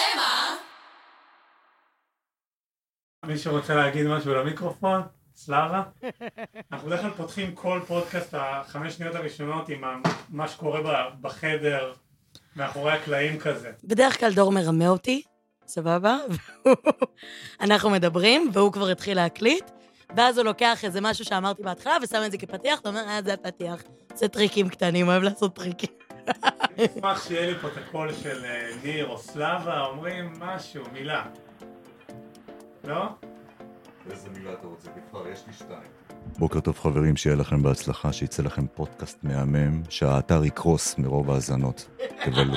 שמא... מישהו רוצה להגיד משהו למיקרופון? סלאבה? אנחנו בדרך כלל פותחים כל פודקאסט החמש שניות הראשונות עם מה שקורה ב- בחדר, מאחורי הקלעים כזה. בדרך כלל דור מרמה אותי, סבבה? אנחנו מדברים, והוא כבר התחיל להקליט, ואז הוא לוקח איזה משהו שאמרתי בהתחלה ושם את זה כפתיח, ואומר, אה, זה הפתיח. זה טריקים קטנים, אוהב לעשות טריקים. אשמח שיהיה לי פה את הקול של אה, ניר או סלאבה, אומרים משהו, מילה. לא? איזה מילה אתה רוצה? תבחר, יש לי שתיים. בוקר טוב חברים, שיהיה לכם בהצלחה, שיצא לכם פודקאסט מהמם, שהאתר יקרוס מרוב האזנות. תבלו.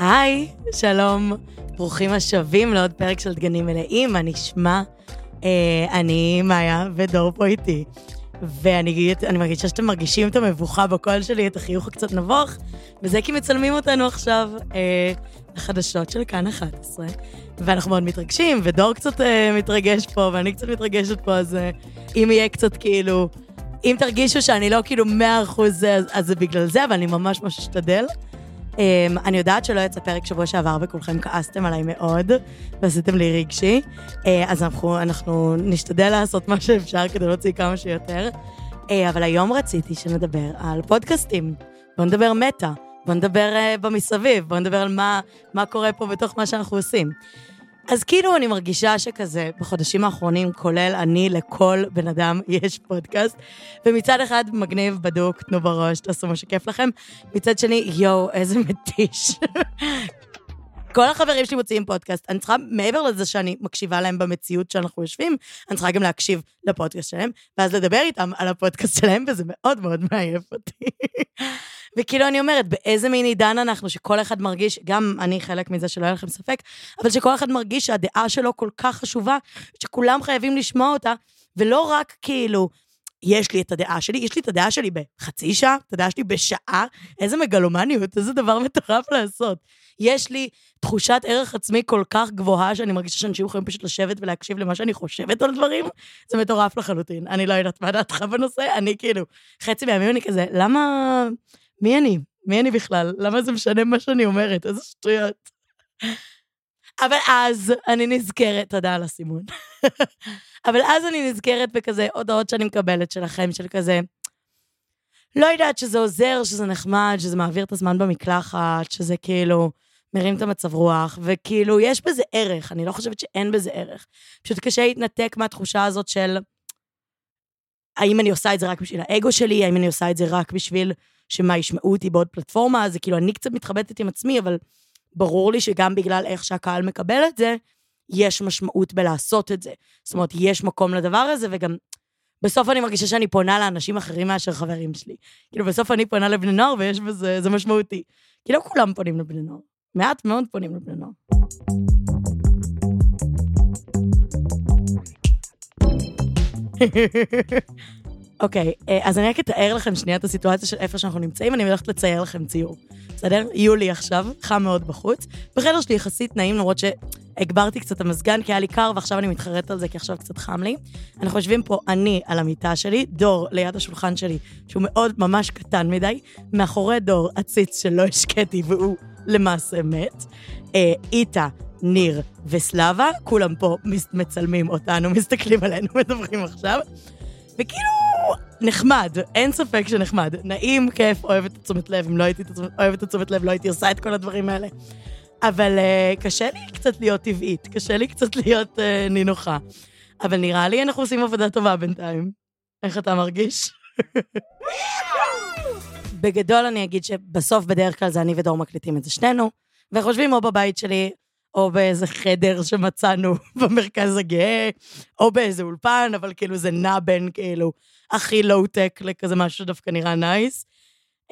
היי, שלום, ברוכים השבים לעוד פרק של דגנים מלאים, מה נשמע? אה, אני מאיה ודור פה איתי. ואני אני מרגישה שאתם מרגישים את המבוכה בקול שלי, את החיוך הקצת נבוך, וזה כי מצלמים אותנו עכשיו אה, לחדשות של כאן 11, ואנחנו מאוד מתרגשים, ודור קצת אה, מתרגש פה, ואני קצת מתרגשת פה, אז אם יהיה קצת כאילו, אם תרגישו שאני לא כאילו 100% זה, אז זה בגלל זה, אבל אני ממש ממש אשתדל. Um, אני יודעת שלא יצא פרק שבוע שעבר וכולכם כעסתם עליי מאוד, ועשיתם לי רגשי, uh, אז אנחנו, אנחנו נשתדל לעשות מה שאפשר כדי להוציא כמה שיותר. Uh, אבל היום רציתי שנדבר על פודקאסטים. בואו נדבר מטא, בואו נדבר uh, במסביב, בואו נדבר על מה, מה קורה פה בתוך מה שאנחנו עושים. אז כאילו אני מרגישה שכזה, בחודשים האחרונים, כולל אני, לכל בן אדם יש פודקאסט, ומצד אחד מגניב, בדוק, תנו בראש, תעשו מה שכיף לכם, מצד שני, יואו, איזה מתיש. כל החברים שלי מוציאים פודקאסט, אני צריכה, מעבר לזה שאני מקשיבה להם במציאות שאנחנו יושבים, אני צריכה גם להקשיב לפודקאסט שלהם, ואז לדבר איתם על הפודקאסט שלהם, וזה מאוד מאוד מעייף אותי. וכאילו אני אומרת, באיזה מין עידן אנחנו, שכל אחד מרגיש, גם אני חלק מזה שלא יהיה לכם ספק, אבל שכל אחד מרגיש שהדעה שלו כל כך חשובה, שכולם חייבים לשמוע אותה, ולא רק כאילו, יש לי את הדעה שלי, יש לי את הדעה שלי בחצי שעה, את הדעה שלי בשעה, איזה מגלומניות, איזה דבר מטורף לעשות. יש לי תחושת ערך עצמי כל כך גבוהה, שאני מרגישה שאנשים יכולים פשוט לשבת ולהקשיב למה שאני חושבת על דברים, זה מטורף לחלוטין. אני לא יודעת מה דעתך בנושא, אני כאילו, חצי מהימים אני כזה, למה... מי אני? מי אני בכלל? למה זה משנה מה שאני אומרת? איזה שטויות. אבל אז אני נזכרת, תודה על הסימון. אבל אז אני נזכרת בכזה הודעות שאני מקבלת שלכם, של כזה, לא יודעת שזה עוזר, שזה נחמד, שזה מעביר את הזמן במקלחת, שזה כאילו מרים את המצב רוח, וכאילו, יש בזה ערך, אני לא חושבת שאין בזה ערך. פשוט קשה להתנתק מהתחושה הזאת של האם אני עושה את זה רק בשביל האגו שלי, האם אני עושה את זה רק בשביל שמה, ישמעו אותי בעוד פלטפורמה, זה כאילו, אני קצת מתחבטת עם עצמי, אבל ברור לי שגם בגלל איך שהקהל מקבל את זה, יש משמעות בלעשות את זה. זאת אומרת, יש מקום לדבר הזה, וגם בסוף אני מרגישה שאני פונה לאנשים אחרים מאשר חברים שלי. כאילו, בסוף אני פונה לבני נוער, ויש בזה, זה משמעותי. כי לא כולם פונים לבני נוער. מעט מאוד פונים לבני נוער. אוקיי, אה, אז אני רק אתאר לכם שנייה את הסיטואציה של איפה שאנחנו נמצאים, אני הולכת לצייר לכם ציור. בסדר? יולי עכשיו, חם מאוד בחוץ. בחדר שלי יחסית נעים, למרות שהגברתי קצת את המזגן, כי היה לי קר, ועכשיו אני מתחרטת על זה, כי עכשיו קצת חם לי. אנחנו יושבים פה, אני על המיטה שלי, דור ליד השולחן שלי, שהוא מאוד ממש קטן מדי, מאחורי דור עציץ שלא השקיתי, והוא למעשה מת. אה, איתה, ניר וסלאבה, כולם פה מצלמים אותנו, מסתכלים עלינו, מדברים עכשיו. וכאילו, נחמד, אין ספק שנחמד. נעים, כיף, אוהב את התשומת לב. אם לא הייתי תשומת- אוהבת את התשומת לב, לא הייתי עושה את כל הדברים האלה. אבל uh, קשה לי קצת להיות טבעית, קשה לי קצת להיות uh, נינוחה. אבל נראה לי אנחנו עושים עבודה טובה בינתיים. איך אתה מרגיש? בגדול אני אגיד שבסוף בדרך כלל זה אני ודור מקליטים את זה שנינו, וחושבים או בבית שלי, או באיזה חדר שמצאנו במרכז הגאה, או באיזה אולפן, אבל כאילו זה נע בין כאילו הכי לואו-טק לכזה משהו שדווקא נראה nice.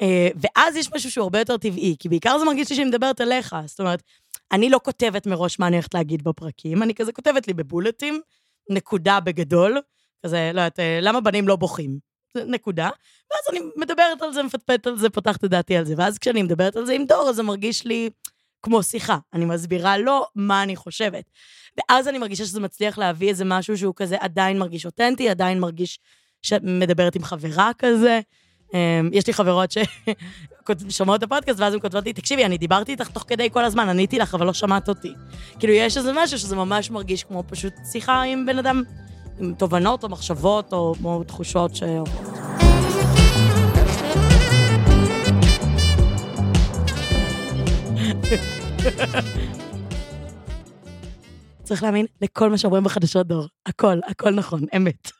אה, ואז יש משהו שהוא הרבה יותר טבעי, כי בעיקר זה מרגיש לי שאני מדברת אליך. זאת אומרת, אני לא כותבת מראש מה אני הולכת להגיד בפרקים, אני כזה כותבת לי בבולטים, נקודה בגדול, כזה, לא יודעת, אה, למה בנים לא בוכים? נקודה. ואז אני מדברת על זה, מפטפטת על זה, פותחת את דעתי על זה. ואז כשאני מדברת על זה עם דור, אז זה מרגיש לי כמו שיחה. אני מסבירה לו מה אני חושבת. ואז אני מרגישה שזה מצליח להביא איזה משהו שהוא כזה עדיין מרגיש אותנטי, עדיין מרגיש שמדברת עם חברה כזה. אמ, יש לי חברות ששומעות את הפודקאסט, ואז הן כותבות לי, תקשיבי, אני דיברתי איתך תוך כדי כל הזמן, עניתי לך, אבל לא שמעת אותי. כאילו, יש איזה משהו שזה ממש מרגיש כמו פשוט שיחה עם בן אדם, עם תובנות או מחשבות או, או תחושות שעוברות. צריך להאמין לכל מה שאומרים בחדשות דור. הכל, הכל נכון, אמת.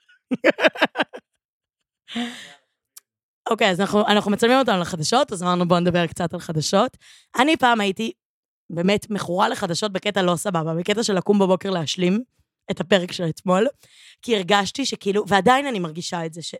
אוקיי, אז אנחנו, אנחנו מצלמים אותנו לחדשות, אז אמרנו בואו נדבר קצת על חדשות. אני פעם הייתי באמת מכורה לחדשות בקטע לא סבבה, בקטע של לקום בבוקר להשלים את הפרק של אתמול, כי הרגשתי שכאילו, ועדיין אני מרגישה את זה, ש...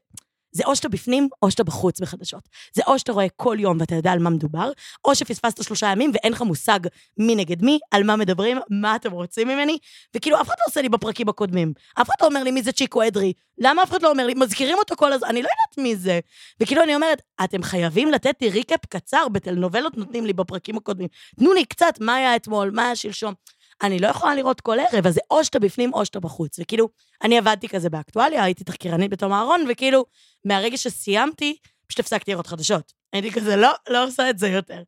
זה או שאתה בפנים, או שאתה בחוץ בחדשות. זה או שאתה רואה כל יום ואתה יודע על מה מדובר, או שפספסת שלושה ימים ואין לך מושג מי נגד מי, על מה מדברים, מה אתם רוצים ממני, וכאילו אף אחד לא עושה לי בפרקים הקודמים. אף אחד לא אומר לי מי זה צ'יקו אדרי. למה אף אחד לא אומר לי? מזכירים אותו כל הזמן, אני לא יודעת מי זה. וכאילו אני אומרת, אתם חייבים לתת לי ריקאפ קצר, בטלנובלות נותנים לי בפרקים הקודמים. תנו לי קצת מה היה אתמול, מה היה שלשום. אני לא יכולה לראות כל ערב, אז זה או שאתה בפנים או שאתה בחוץ. וכאילו, אני עבדתי כזה באקטואליה, הייתי תחקירנית בתום אהרון, וכאילו, מהרגע שסיימתי, פשוט הפסקתי לראות חדשות. הייתי כזה, לא, לא עושה את זה יותר.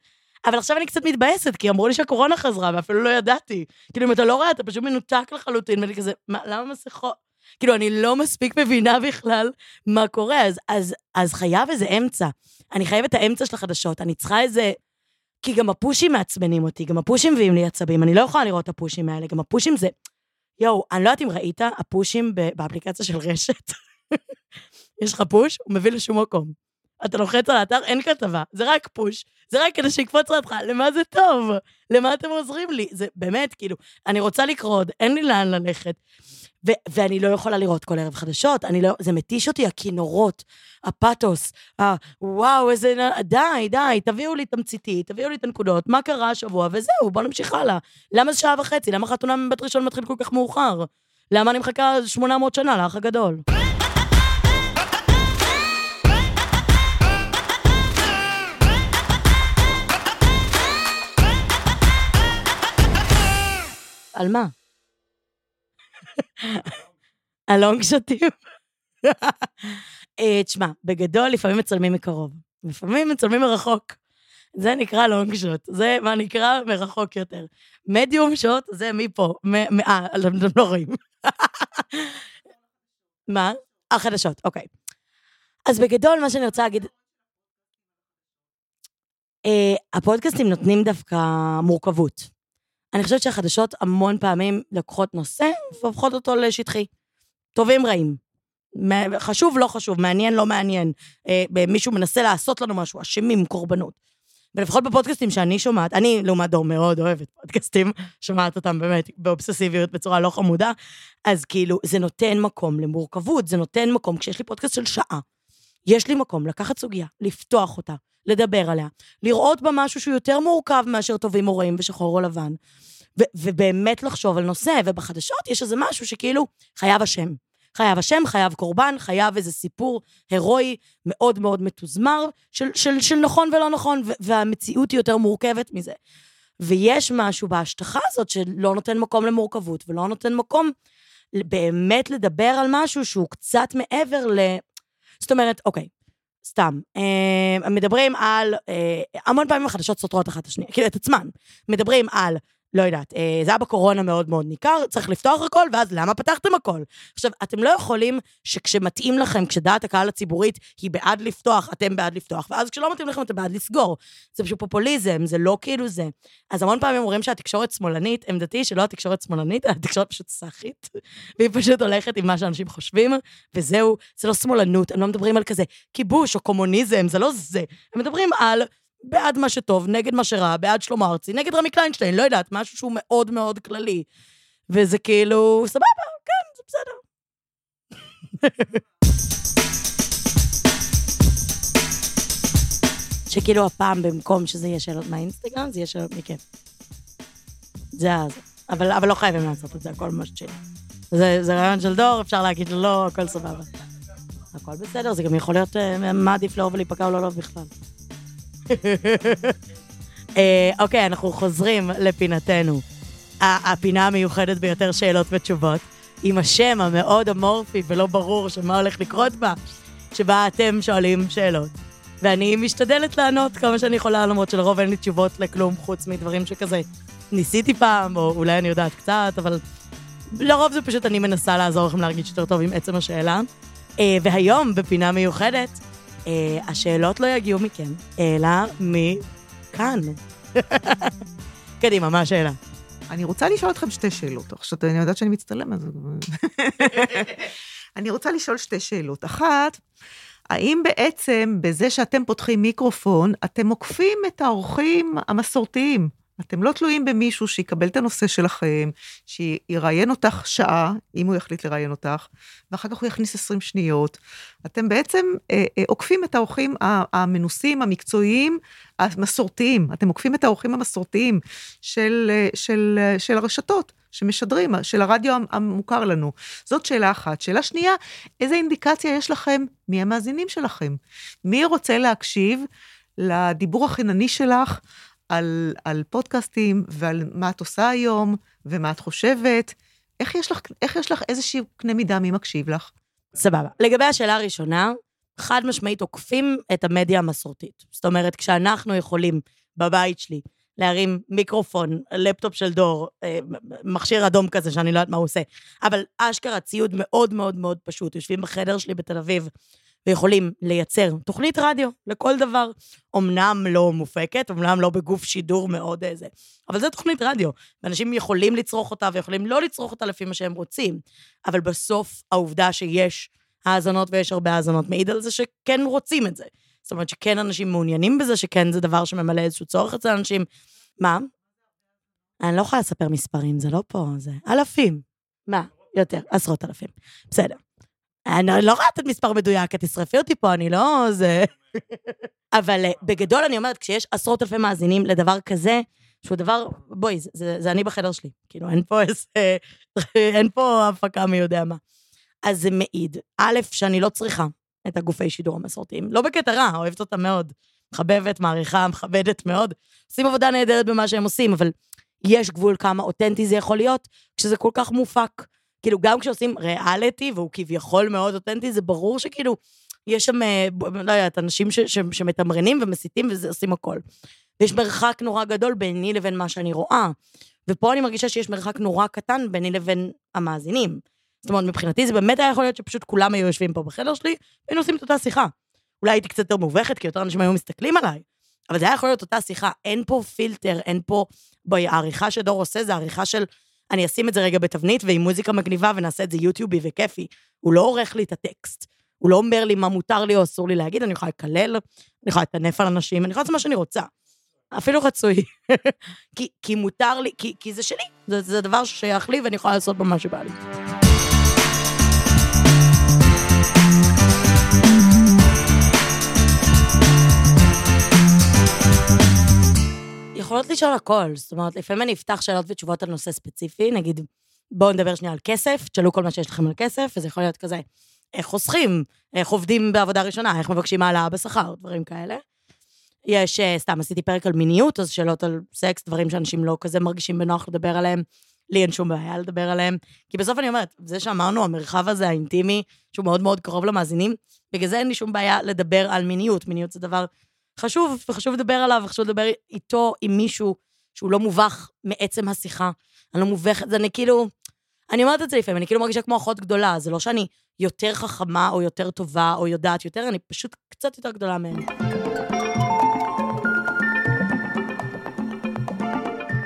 אבל עכשיו אני קצת מתבאסת, כי אמרו לי שהקורונה חזרה, ואפילו לא ידעתי. כאילו, אם אתה לא רואה, אתה פשוט מנותק לחלוטין, ואני כזה, מה, למה מסכות? כאילו, אני לא מספיק מבינה בכלל מה קורה, אז, אז, אז חייב איזה אמצע. אני חייבת את האמצע של החדשות, אני צריכה איזה... כי גם הפושים מעצבנים אותי, גם הפושים מביאים לי עצבים, אני לא יכולה לראות את הפושים האלה, גם הפושים זה... יואו, אני לא יודעת אם ראית, הפושים באפליקציה של רשת. יש לך פוש, הוא מביא לשום מקום. אתה לוחץ על האתר, אין כתבה, זה רק פוש, זה רק כדי שיקפוץ לך, למה זה טוב? למה אתם עוזרים לי? זה באמת, כאילו, אני רוצה לקרוא עוד, אין לי לאן ללכת. ו- ואני לא יכולה לראות כל ערב חדשות, אני לא, זה מתיש אותי, הכינורות, הפתוס, ה- וואו, איזה, די, די, תביאו לי תמציתית, תביאו לי את הנקודות, מה קרה השבוע, וזהו, בואו נמשיך הלאה. למה זה שעה וחצי? למה חתונה מבית ראשון מתחיל כל כך מאוחר? למה אני מחכה 800 שנה לאח הגדול? על מה? הלונג שוטים? אה, תשמע, בגדול לפעמים מצלמים מקרוב, לפעמים מצלמים מרחוק. זה נקרא לונג שוט, זה מה נקרא מרחוק יותר. מדיום שוט זה מפה, אה, אתם לא רואים. מה? החדשות, אוקיי. אז בגדול, מה שאני רוצה להגיד... Uh, הפודקאסטים נותנים דווקא מורכבות. אני חושבת שהחדשות המון פעמים לקחות נושא והופכות אותו לשטחי. טובים רעים. חשוב, לא חשוב, מעניין, לא מעניין. אה, מישהו מנסה לעשות לנו משהו, אשמים, קורבנות. ולפחות בפודקאסטים שאני שומעת, אני לעומת דור מאוד אוהבת פודקאסטים, שומעת אותם באמת באובססיביות בצורה לא חמודה, אז כאילו, זה נותן מקום למורכבות, זה נותן מקום, כשיש לי פודקאסט של שעה, יש לי מקום לקחת סוגיה, לפתוח אותה, לדבר עליה, לראות בה משהו שהוא יותר מורכב מאשר טובים או רעים ושחור או לבן, ו- ובאמת לחשוב על נושא, ובחדשות יש איזה משהו שכאילו חייב השם. חייב השם, חייב קורבן, חייב איזה סיפור הירואי מאוד מאוד מתוזמר של, של, של נכון ולא נכון, והמציאות היא יותר מורכבת מזה. ויש משהו בהשטחה הזאת שלא נותן מקום למורכבות, ולא נותן מקום באמת לדבר על משהו שהוא קצת מעבר ל... זאת אומרת, אוקיי, סתם, אה, מדברים על, אה, המון פעמים החדשות סותרות אחת את השנייה, כאילו את עצמן. מדברים על לא יודעת, אה, זה היה בקורונה מאוד מאוד ניכר, צריך לפתוח הכל, ואז למה פתחתם הכל? עכשיו, אתם לא יכולים שכשמתאים לכם, כשדעת הקהל הציבורית היא בעד לפתוח, אתם בעד לפתוח, ואז כשלא מתאים לכם, אתם בעד לסגור. זה פשוט פופוליזם, זה לא כאילו זה. אז המון פעמים אומרים שהתקשורת שמאלנית, עמדתי שלא התקשורת שמאלנית, התקשורת פשוט סאחית, והיא פשוט הולכת עם מה שאנשים חושבים, וזהו, זה לא שמאלנות, הם לא מדברים על כזה כיבוש או קומוניזם, זה לא זה. הם מדברים על בעד מה שטוב, נגד מה שרע, בעד שלמה ארצי, נגד רמי קליינשטיין, לא יודעת, משהו שהוא מאוד מאוד כללי. וזה כאילו, סבבה, כן, זה בסדר. שכאילו הפעם במקום שזה יהיה שאלות מהאינסטגרם, זה יהיה שאלות מכם. זה ה... אבל, אבל לא חייבים לעשות את זה, הכל ממש צ'יל. זה, זה רעיון של דור, אפשר להגיד לא, הכל סבבה. הכל בסדר, זה גם יכול להיות מה עדיף לאהוב ולהיפגע או לא לאהוב בכלל. אה, אוקיי, אנחנו חוזרים לפינתנו. הפינה המיוחדת ביותר, שאלות ותשובות. עם השם המאוד אמורפי ולא ברור של מה הולך לקרות בה, שבה אתם שואלים שאלות. ואני משתדלת לענות כמה שאני יכולה, למרות שלרוב אין לי תשובות לכלום חוץ מדברים שכזה ניסיתי פעם, או אולי אני יודעת קצת, אבל לרוב זה פשוט אני מנסה לעזור לכם להרגיש יותר טוב עם עצם השאלה. אה, והיום, בפינה מיוחדת, השאלות לא יגיעו מכם, אלא מכאן. קדימה, מה השאלה? אני רוצה לשאול אתכם שתי שאלות. עכשיו, אני יודעת שאני מצטלם, אז... אני רוצה לשאול שתי שאלות. אחת, האם בעצם בזה שאתם פותחים מיקרופון, אתם עוקפים את האורחים המסורתיים? אתם לא תלויים במישהו שיקבל את הנושא שלכם, שיראיין אותך שעה, אם הוא יחליט לראיין אותך, ואחר כך הוא יכניס 20 שניות. אתם בעצם אה, אה, עוקפים את האורחים המנוסים, המקצועיים, המסורתיים. אתם עוקפים את האורחים המסורתיים של, אה, של, אה, של הרשתות. שמשדרים, של הרדיו המוכר לנו. זאת שאלה אחת. שאלה שנייה, איזה אינדיקציה יש לכם מי המאזינים שלכם? מי רוצה להקשיב לדיבור החינני שלך על, על פודקאסטים ועל מה את עושה היום ומה את חושבת? איך יש לך, איך יש לך איזשהו קנה מידה מי מקשיב לך? סבבה. לגבי השאלה הראשונה, חד משמעית עוקפים את המדיה המסורתית. זאת אומרת, כשאנחנו יכולים בבית שלי להרים מיקרופון, לפטופ של דור, אה, מכשיר אדום כזה שאני לא יודעת מה הוא עושה, אבל אשכרה ציוד מאוד מאוד מאוד פשוט. יושבים בחדר שלי בתל אביב ויכולים לייצר תוכנית רדיו לכל דבר. אמנם לא מופקת, אמנם לא בגוף שידור מאוד איזה, אבל זו תוכנית רדיו, ואנשים יכולים לצרוך אותה ויכולים לא לצרוך אותה לפי מה שהם רוצים. אבל בסוף העובדה שיש האזנות ויש הרבה האזנות מעיד על זה שכן רוצים את זה. זאת אומרת שכן אנשים מעוניינים בזה, שכן זה דבר שממלא איזשהו צורך אצל אנשים. מה? אני לא יכולה לספר מספרים, זה לא פה, זה אלפים. מה? יותר, עשרות אלפים. בסדר. אני לא יכולה לתת מספר מדויק, את תשרפי אותי פה, אני לא... זה... אבל אה, בגדול אני אומרת, כשיש עשרות אלפי מאזינים לדבר כזה, שהוא דבר, בואי, זה, זה, זה אני בחדר שלי. כאילו, אין פה איזה... אין פה הפקה מי יודע מה. אז זה מעיד, א', שאני לא צריכה את הגופי שידור המסורתיים. לא בקטע רע, אוהבת אותם מאוד. מחבבת, מעריכה, מכבדת מאוד. עושים עבודה נהדרת במה שהם עושים, אבל יש גבול כמה אותנטי זה יכול להיות, כשזה כל כך מופק. כאילו, גם כשעושים ריאליטי, והוא כביכול מאוד אותנטי, זה ברור שכאילו, יש שם, אה, לא יודעת, אנשים ש- ש- שמתמרנים ומסיתים ועושים הכל. ויש מרחק נורא גדול ביני לבין מה שאני רואה. ופה אני מרגישה שיש מרחק נורא קטן ביני לבין המאזינים. זאת אומרת, מבחינתי זה באמת היה יכול להיות שפשוט כולם היו יושבים פה בחדר שלי, והיינו עושים את אותה שיחה. אולי הייתי קצת יותר מובכת, כי יותר אנשים היו מסתכלים עליי, אבל זה היה יכול להיות אותה שיחה. אין פה פילטר, אין פה... העריכה שדור עושה זה עריכה של... אני אשים את זה רגע בתבנית ועם מוזיקה מגניבה ונעשה את זה יוטיובי וכיפי. הוא לא עורך לי את הטקסט. הוא לא אומר לי מה מותר לי או אסור לי להגיד, אני יכולה לקלל, אני יכולה לטנף על אנשים, אני יכולה לעשות מה שאני רוצה. אפילו רצוי. כי, כי מותר לי, כי, כי זה שלי, זה, זה דבר ששייך לי ואני יכולה לעשות בו מה שבא לי. יכולות לשאול הכל, זאת אומרת, לפעמים אני אפתח שאלות ותשובות על נושא ספציפי, נגיד, בואו נדבר שנייה על כסף, תשאלו כל מה שיש לכם על כסף, וזה יכול להיות כזה, איך חוסכים, איך עובדים בעבודה ראשונה, איך מבקשים העלאה בשכר, דברים כאלה. יש, אה, סתם עשיתי פרק על מיניות, אז שאלות על סקס, דברים שאנשים לא כזה מרגישים בנוח לדבר עליהם, לי אין שום בעיה לדבר עליהם. כי בסוף אני אומרת, זה שאמרנו, המרחב הזה, האינטימי, שהוא מאוד מאוד קרוב למאזינים, בגלל זה אין לי שום בעיה לדבר על מיניות. מיניות זה דבר חשוב, וחשוב לדבר עליו, וחשוב לדבר איתו עם מישהו שהוא לא מובך מעצם השיחה. אני לא מובכת, אני כאילו... אני אומרת את זה לפעמים, אני כאילו מרגישה כמו אחות גדולה, זה לא שאני יותר חכמה או יותר טובה או יודעת יותר, אני פשוט קצת יותר גדולה מהם.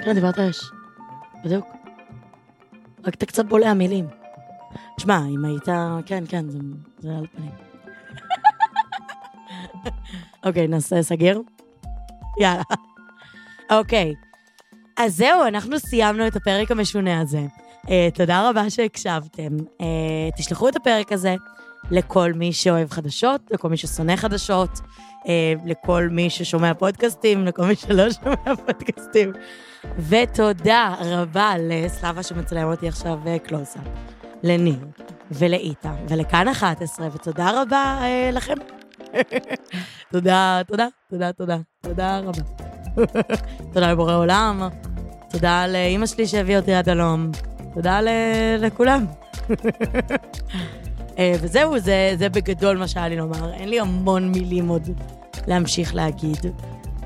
כן, דיברת אש. בדיוק. רק אתה קצת בולע מילים. תשמע, אם היית... כן, כן, זה, זה על פנים. אוקיי, נעשה סגיר? יאללה. אוקיי. אז זהו, אנחנו סיימנו את הפרק המשונה הזה. Uh, תודה רבה שהקשבתם. Uh, תשלחו את הפרק הזה לכל מי שאוהב חדשות, לכל מי ששונא חדשות, uh, לכל מי ששומע פודקאסטים, לכל מי שלא שומע פודקאסטים. ותודה רבה לסלאבה שמצלם אותי עכשיו קלוזאפ, לניר ולאיתה ולכאן 11, ותודה רבה uh, לכם. תודה, תודה, תודה, תודה, תודה רבה. תודה לבורא עולם, תודה לאימא שלי שהביאה אותי עד הלום, תודה לכולם. אה, וזהו, זה, זה בגדול מה שהיה לי לומר. אין לי המון מילים עוד להמשיך להגיד.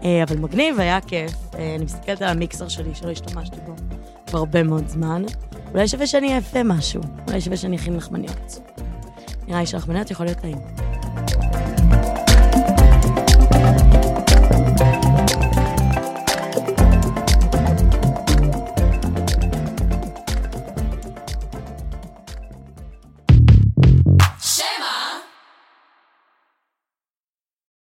אה, אבל מגניב, היה כיף. אה, אני מסתכלת על המיקסר שלי, שלא השתמשתי בו כבר הרבה מאוד זמן. אולי שווה שאני אעפה משהו. אולי שווה שאני אכין לחמניות. נראה לי שלחמניות יכול להיות טעים.